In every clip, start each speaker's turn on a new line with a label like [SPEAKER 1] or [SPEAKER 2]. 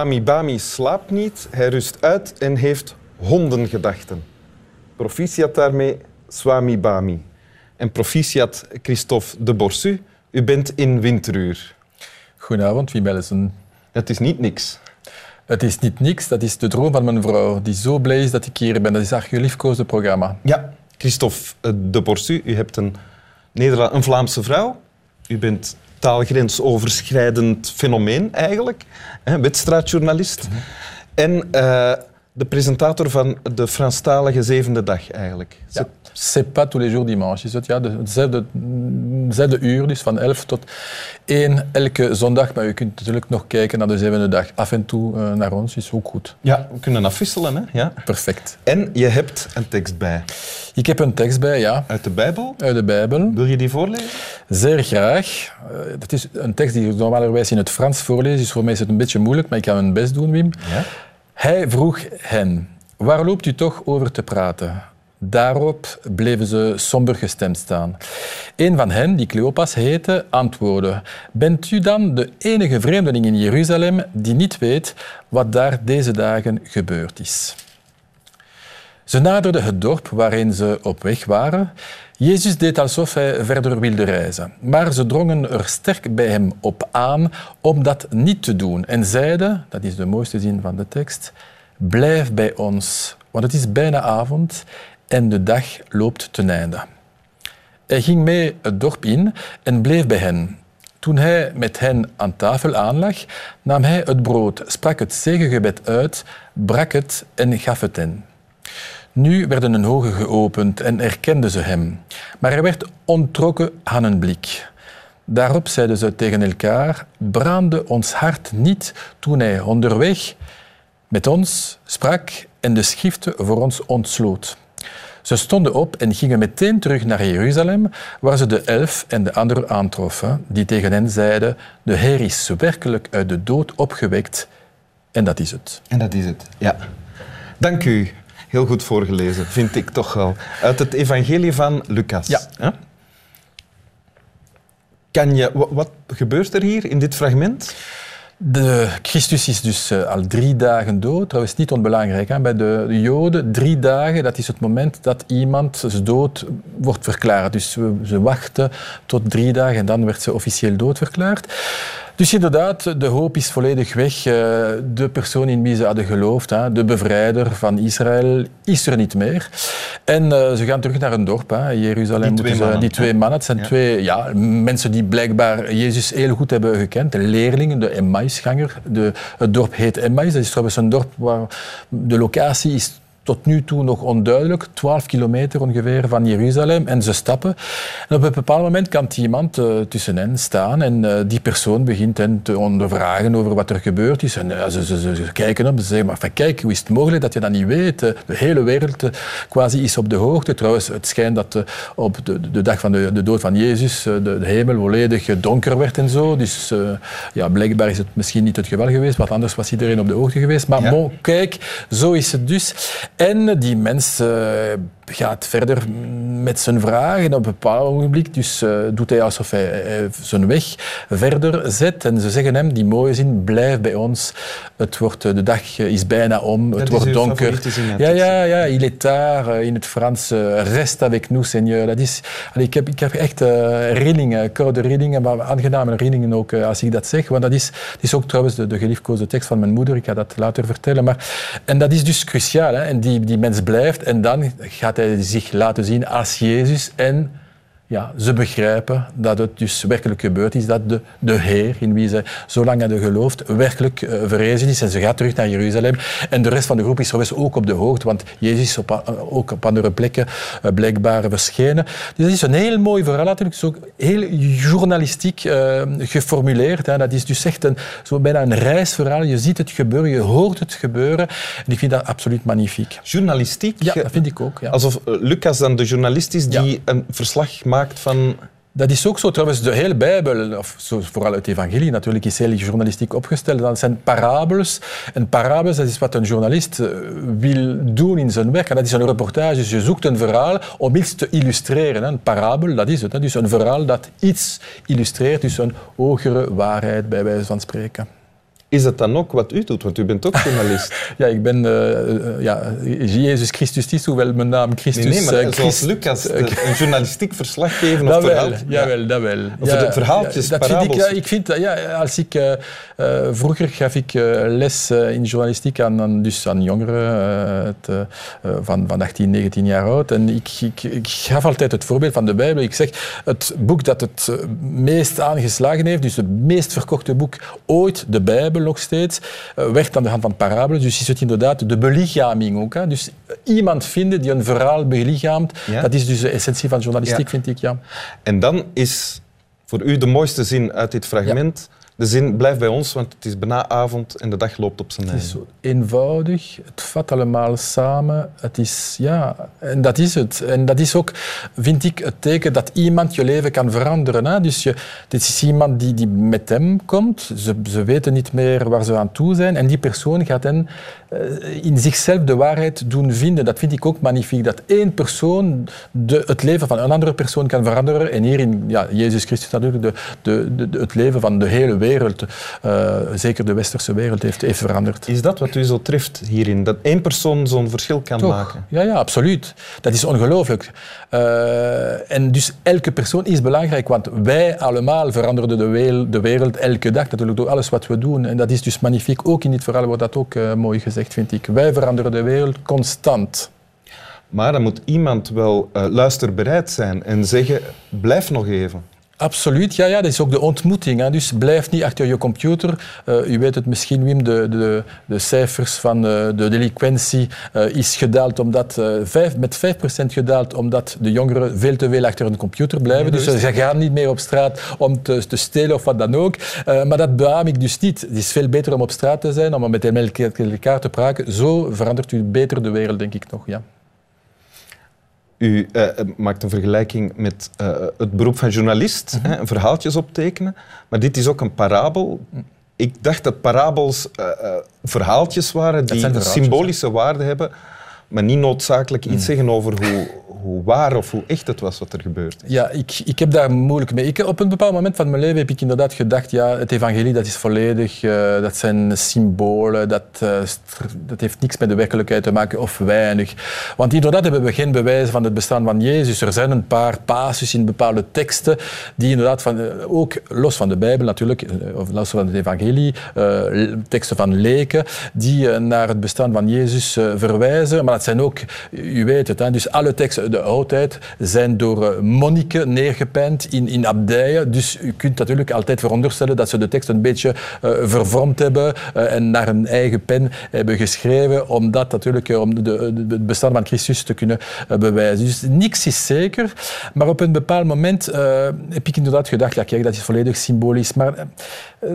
[SPEAKER 1] Swami Bami slaapt niet, hij rust uit en heeft hondengedachten. Proficiat daarmee, Swami Bami. En proficiat, Christophe de Borsu. U bent in winteruur.
[SPEAKER 2] Goedenavond, Wim Ellison.
[SPEAKER 1] Het is niet niks.
[SPEAKER 2] Het is niet niks, dat is de droom van mijn vrouw, die zo blij is dat ik hier ben. Dat is haar geliefkoosde programma.
[SPEAKER 1] Ja, Christophe de Borsu, u hebt een, Nederland, een Vlaamse vrouw. U bent taalgrensoverschrijdend fenomeen eigenlijk, hè, wedstrijdjournalist. En uh, de presentator van de Franstalige Zevende Dag eigenlijk.
[SPEAKER 2] Ja. C'est pas tous les jours dimanche. Is het ja, de zesde, zesde uur, dus van 11 tot 1 elke zondag. Maar u kunt natuurlijk nog kijken naar de zevende dag. Af en toe uh, naar ons is ook goed.
[SPEAKER 1] Ja, we kunnen afwisselen. Hè? Ja.
[SPEAKER 2] Perfect.
[SPEAKER 1] En je hebt een tekst bij.
[SPEAKER 2] Ik heb een tekst bij, ja.
[SPEAKER 1] Uit de Bijbel?
[SPEAKER 2] Uit de Bijbel.
[SPEAKER 1] Wil je die voorlezen?
[SPEAKER 2] Zeer graag. Uh, dat is een tekst die ik normalerwijs in het Frans voorlees. Dus voor mij is het een beetje moeilijk, maar ik ga mijn best doen, Wim.
[SPEAKER 1] Ja?
[SPEAKER 2] Hij vroeg hen, waar loopt u toch over te praten? Daarop bleven ze somber gestemd staan. Een van hen, die Cleopas heette, antwoordde: Bent u dan de enige vreemdeling in Jeruzalem die niet weet wat daar deze dagen gebeurd is? Ze naderden het dorp waarin ze op weg waren. Jezus deed alsof hij verder wilde reizen, maar ze drongen er sterk bij hem op aan om dat niet te doen en zeiden, dat is de mooiste zin van de tekst, blijf bij ons, want het is bijna avond en de dag loopt ten einde. Hij ging mee het dorp in en bleef bij hen. Toen hij met hen aan tafel aanlag, nam hij het brood, sprak het zegengebed uit, brak het en gaf het hen. Nu werden hun ogen geopend en erkenden ze hem. Maar hij werd ontrokken aan hun blik. Daarop zeiden ze tegen elkaar: Brandde ons hart niet toen hij onderweg met ons sprak en de schriften voor ons ontsloot. Ze stonden op en gingen meteen terug naar Jeruzalem, waar ze de elf en de anderen aantroffen, die tegen hen zeiden: De Heer is werkelijk uit de dood opgewekt. En dat is het.
[SPEAKER 1] En dat is het, ja. Dank u. Heel goed voorgelezen, vind ik toch wel. Uit het Evangelie van Lucas.
[SPEAKER 2] Ja.
[SPEAKER 1] Kan je, wat gebeurt er hier in dit fragment?
[SPEAKER 2] De Christus is dus uh, al drie dagen dood. Trouwens, niet onbelangrijk. Hè? Bij de, de, Joden, drie dagen, dat is het moment dat iemand dood wordt verklaard. Dus we, ze wachten tot drie dagen en dan werd ze officieel dood verklaard. Dus inderdaad, de hoop is volledig weg. Eh, de persoon in wie ze hadden geloofd, de bevrijder van Israël, is er niet meer. En uh, ze gaan terug naar een dorp, Jeruzalem.
[SPEAKER 1] Die twee,
[SPEAKER 2] ze,
[SPEAKER 1] mannen,
[SPEAKER 2] die twee mannen. Het zijn
[SPEAKER 1] ja.
[SPEAKER 2] twee ja, mensen die blijkbaar Jezus heel goed hebben gekend. De leerlingen, de Emmausganger. De, het dorp heet Emmaus. Dat is trouwens een dorp waar de locatie is tot nu toe nog onduidelijk, 12 kilometer ongeveer van Jeruzalem. En ze stappen. En op een bepaald moment kan iemand uh, tussen hen staan en uh, die persoon begint hen te ondervragen over wat er gebeurd is. En uh, ze, ze, ze, ze, kijken op en ze zeggen, maar van, kijk, hoe is het mogelijk dat je dat niet weet? De hele wereld quasi is op de hoogte. Trouwens, het schijnt dat op de, de, dag van de, de, dood van Jezus de, de, hemel volledig donker werd en zo. Dus ja, blijkbaar is het misschien niet het geval geweest, want anders was iedereen op de hoogte geweest. Maar
[SPEAKER 1] Ja.
[SPEAKER 2] bon, kijk, zo is het dus. En die mens uh, gaat verder met zijn vragen. En op een bepaald ogenblik dus, uh, doet hij alsof hij, hij zijn weg verder zet. En ze zeggen hem die mooie zin, blijf bij ons. Het wordt, de dag is bijna om, het wordt donker.
[SPEAKER 1] ja,
[SPEAKER 2] ja, ja, il est tard, in het Frans. reste avec nous, Seigneur. Dat is, allee, ik, heb, ik heb echt uh, rillingen, koude rillingen, maar aangename rillingen ook uh, als ik dat zeg. Want dat is, is ook trouwens de, de geliefkoosde tekst van mijn moeder. Ik ga dat later vertellen. Maar, en dat is dus cruciaal. Hè? En die, die mens blijft en dan gaat hij zich laten zien als Jezus. En ja, ze begrijpen dat het dus werkelijk gebeurd is. Dat de, de Heer, in wie ze zo lang hadden geloofd, werkelijk uh, verrezen is. En ze gaat terug naar Jeruzalem. En de rest van de groep is trouwens ook op de hoogte, want Jezus is op, uh, ook op andere plekken uh, blijkbaar verschenen. Dus dat is een heel mooi verhaal natuurlijk. Het is ook heel journalistiek geformuleerd. Hè. Dat is dus echt een, zo bijna een reisverhaal. Je ziet het gebeuren, je hoort het gebeuren. En ik vind dat absoluut magnifiek.
[SPEAKER 1] Journalistiek?
[SPEAKER 2] Ja, dat vind ik ook. Ja.
[SPEAKER 1] Alsof Lucas dan de journalist is die
[SPEAKER 2] Ja.
[SPEAKER 1] een verslag maakt van...
[SPEAKER 2] Dat is ook zo. Trouwens, de hele Bijbel, of zo, vooral het evangelie natuurlijk, is heel journalistiek opgesteld. Dat zijn parabels. En parabels, dat is wat een journalist uh, wil doen in zijn werk. En dat is een reportage. Dus je zoekt een verhaal om iets te illustreren. Een parabel, dat is het. Dus een verhaal dat iets illustreert. Dus een hogere waarheid, bij wijze van spreken.
[SPEAKER 1] Is het dan ook wat u doet? Want u bent ook journalist.
[SPEAKER 2] ja, ik ben uh, ja, Jezus Christus is, hoewel mijn naam Christus...
[SPEAKER 1] Nee, nee maar uh, zoals Lucas, een journalistiek verslag geven of
[SPEAKER 2] dat
[SPEAKER 1] verhaal.
[SPEAKER 2] Wel, jawel, dat wel.
[SPEAKER 1] Of ja, de verhaaltjes,
[SPEAKER 2] dat vind ik, ik vind, ja, als ik... Uh, vroeger gaf ik les in journalistiek aan, aan, dus aan jongeren het, van, van 18, 19 jaar oud. En ik, ik, ik gaf altijd het voorbeeld van de Bijbel. Ik zeg, het boek dat het meest aangeslagen heeft, dus het meest verkochte boek ooit, de Bijbel, nog steeds, uh, werkt aan de hand van parabelen. Dus is het inderdaad de belichaming ook. Hè? Dus iemand vinden die een verhaal belichaamt, dat is dus de essentie van journalistiek, vind ik. Ja.
[SPEAKER 1] En dan is voor u de mooiste zin uit dit fragment de zin blijft bij ons, want het is bijna avond en de dag loopt op zijn
[SPEAKER 2] eigen. Het is zo eenvoudig, het vat allemaal samen. Het is, ja, en dat is het. En dat is ook, vind ik, het teken dat iemand je leven kan veranderen. Hè? Dus je, dit is iemand die, die met hem komt, ze, ze weten niet meer waar ze aan toe zijn, en die persoon gaat hen in zichzelf de waarheid doen vinden. Dat vind ik ook magnifiek, dat één persoon de, het leven van een andere persoon kan veranderen. En hier in ja, Jezus Christus natuurlijk de, de, de, het leven van de hele wereld uh, zeker de westerse wereld, heeft, heeft veranderd.
[SPEAKER 1] Is dat wat u zo treft hierin? Dat één persoon zo'n verschil kan
[SPEAKER 2] Toch?
[SPEAKER 1] maken?
[SPEAKER 2] Ja, ja, absoluut. Dat is ongelooflijk. Uh, en dus elke persoon is belangrijk, want wij allemaal veranderen de wereld, de wereld elke dag, natuurlijk door alles wat we doen. En dat is dus magnifiek. Ook in dit verhaal wordt dat ook uh, mooi gezegd, vind ik. Wij veranderen de wereld constant.
[SPEAKER 1] Maar dan moet iemand wel uh, luisterbereid zijn en zeggen, blijf nog even.
[SPEAKER 2] Absoluut, ja, ja, dat is ook de ontmoeting. Hè. Dus blijf niet achter je computer. Uh, u weet het misschien, Wim, de, de, de cijfers van uh, de delinquentie uh, is gedaald omdat, vijf, met 5% gedaald omdat de jongeren veel te veel achter hun computer blijven. dus ze gaan niet meer op straat om te, te stelen of wat dan ook. maar dat beaam ik dus niet. Het is veel beter om op straat te zijn, om met elkaar te praten. Zo verandert u beter de wereld, denk ik nog, ja.
[SPEAKER 1] U uh, maakt een vergelijking met uh, het beroep van journalist, mm -hmm. hè, verhaaltjes optekenen. Maar dit is ook een parabel. Ik dacht dat parabels uh, verhaaltjes waren die een symbolische waarde hebben, maar niet noodzakelijk iets mm. zeggen over hoe, hoe waar of hoe echt het was wat er gebeurde.
[SPEAKER 2] Ja, ik, ik heb daar moeilijk mee. Ik, op een bepaald moment van mijn leven heb ik inderdaad gedacht, ja, het evangelie dat is volledig, uh, dat zijn symbolen, dat, uh, dat heeft niks met de werkelijkheid te maken of weinig. Want inderdaad hebben we geen bewijzen van het bestaan van Jezus. Er zijn een paar passus in bepaalde teksten die inderdaad, van, uh, ook los van de Bijbel natuurlijk, of los van het evangelie, teksten van leken, die naar het bestaan van Jezus verwijzen. Maar dat zijn ook, u weet het, hè, dus alle teksten de oudheid zijn door monniken neergepend in, in abdijen. Dus u kunt natuurlijk altijd veronderstellen dat ze de tekst een beetje uh, vervormd hebben uh, en naar een eigen pen hebben geschreven, om dat natuurlijk om de, het bestaan van Christus te kunnen bewijzen. Dus niks is zeker, maar op een bepaald moment heb ik inderdaad gedacht, ja kijk, dat is volledig symbolisch. Maar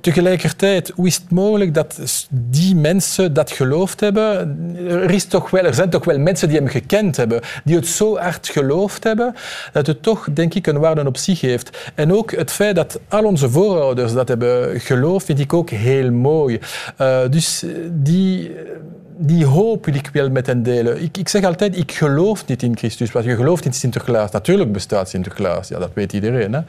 [SPEAKER 2] tegelijkertijd, hoe is het mogelijk dat die mensen dat geloofd hebben? Er, toch wel, er zijn toch wel mensen die hem gekend hebben, die het zo hard geloofd hebben, dat het toch, denk ik, een waarde op zich heeft. En ook het feit dat al onze voorouders dat hebben geloofd, vind ik ook heel mooi. Uh, dus die die hoop wil ik wel met hen delen. Ik, ik zeg altijd, ik geloof niet in Christus, want je gelooft in Sinterklaas. Natuurlijk bestaat Sinterklaas, ja, dat weet iedereen. Hè?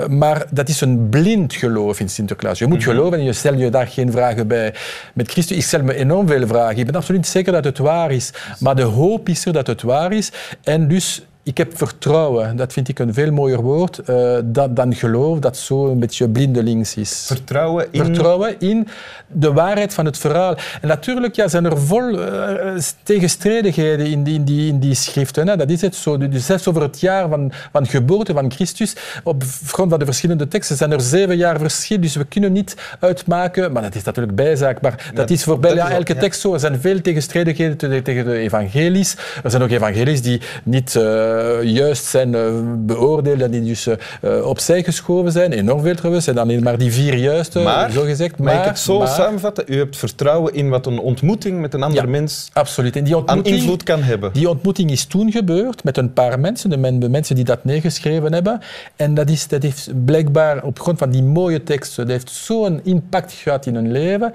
[SPEAKER 2] Uh, maar dat is een blind geloof in Sinterklaas. Je moet mm-hmm. geloven en je stelt je daar geen vragen bij. Met Christus, ik stel me enorm veel vragen. Ik ben absoluut niet zeker dat het waar is. Maar de hoop is er dat het waar is. En dus ik heb vertrouwen. Dat vind ik een veel mooier woord uh, dan, dan geloof, dat zo een beetje blindelings is.
[SPEAKER 1] Vertrouwen in?
[SPEAKER 2] Vertrouwen in de waarheid van het verhaal. En natuurlijk ja, zijn er vol uh, tegenstrijdigheden in die, in die, in die schriften. Hè. Dat is het zo. Dus zelfs over het jaar van, van geboorte van Christus, op grond van de verschillende teksten, zijn er zeven jaar verschil. Dus we kunnen niet uitmaken, maar dat is natuurlijk bijzaak, maar dat, is voor bijna elke ja. tekst zo. Er zijn veel tegenstrijdigheden tegen de evangelies. Er zijn ook evangelies die niet... Uh, juist zijn uh, beoordeeld en die dus uh, opzij geschoven zijn. Enorm veel trouwens. zijn dan maar die vier juiste,
[SPEAKER 1] maar,
[SPEAKER 2] zo gezegd.
[SPEAKER 1] Maar, mag ik het zo maar, samenvatten? U hebt vertrouwen in wat een ontmoeting met een ander
[SPEAKER 2] ja,
[SPEAKER 1] mens
[SPEAKER 2] absoluut. En die
[SPEAKER 1] aan invloed kan hebben.
[SPEAKER 2] Die ontmoeting is toen gebeurd met een paar mensen, de, men, de mensen die dat neergeschreven hebben. En dat, is, dat heeft blijkbaar op grond van die mooie teksten, dat heeft zo'n impact gehad in hun leven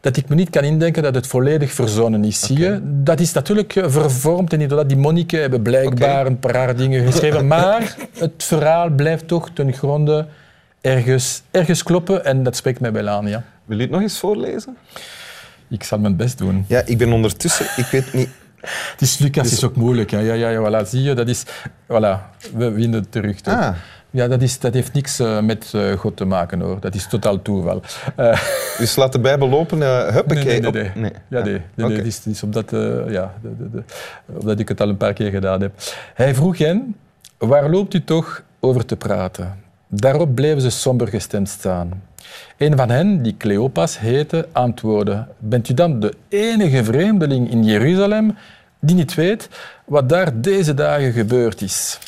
[SPEAKER 2] dat ik me niet kan indenken dat het volledig verzonnen is. Zie je? Dat is natuurlijk vervormd en inderdaad, die monniken hebben blijkbaar okay. een paar dingen geschreven, maar het verhaal blijft toch ten gronde ergens, ergens kloppen en dat spreekt mij wel aan, ja.
[SPEAKER 1] Wil je het nog eens voorlezen?
[SPEAKER 2] Ik zal mijn best doen.
[SPEAKER 1] Ja, ik ben ondertussen... Ik weet niet...
[SPEAKER 2] Het is Lucas, is ook moeilijk. Ja, ja, ja, ja, voilà, zie je, dat is... Voilà, we winnen terug. toch?
[SPEAKER 1] Ah.
[SPEAKER 2] Ja, dat, is, dat heeft niks eh, met eh, God te maken, hoor. Dat is totaal toeval. Eh,
[SPEAKER 1] Dus laat de Bijbel lopen. eh huppakee.
[SPEAKER 2] nee, nee, nee, nee. Ja, nee. nee, is, het is omdat, ja, de, de, de- omdat ik het al een paar keer gedaan heb. Hij vroeg hen, waar loopt u toch over te praten? Daarop bleven ze somber gestemd staan. Een van hen, die Cleopas heette, antwoordde, bent u dan de enige vreemdeling in Jeruzalem die niet weet wat daar deze dagen gebeurd is?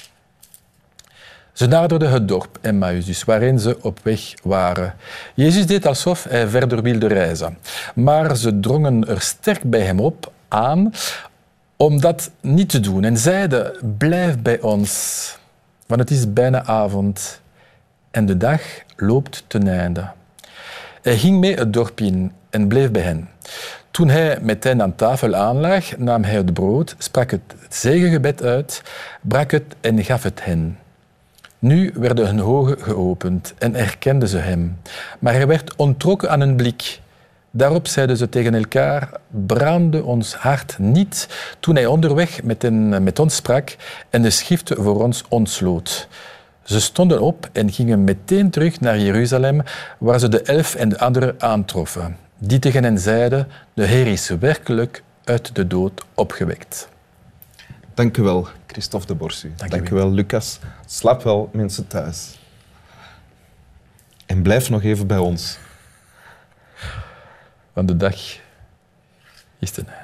[SPEAKER 2] Ze naderden het dorp Emmaus, waarin ze op weg waren. Jezus deed alsof hij verder wilde reizen. Maar ze drongen er sterk bij hem op aan om dat niet te doen en zeiden, blijf bij ons, want het is bijna avond en de dag loopt ten einde. Hij ging mee het dorp in en bleef bij hen. Toen hij met hen aan tafel aanlag, nam hij het brood, sprak het zegengebed uit, brak het en gaf het hen. Nu werden hun ogen geopend en erkenden ze hem. Maar hij werd ontrokken aan hun blik. Daarop zeiden ze tegen elkaar: Brandde ons hart niet toen hij onderweg met ons sprak en de schriften voor ons ontsloot. Ze stonden op en gingen meteen terug naar Jeruzalem, waar ze de elf en de anderen aantroffen. Die tegen hen zeiden: De Heer is werkelijk uit de dood opgewekt.
[SPEAKER 1] Dank u wel, Christophe de Borsu.
[SPEAKER 2] Dank
[SPEAKER 1] u wel, Lucas. Slaap wel, mensen thuis. En blijf nog even bij ons.
[SPEAKER 2] Want de dag is ten einde.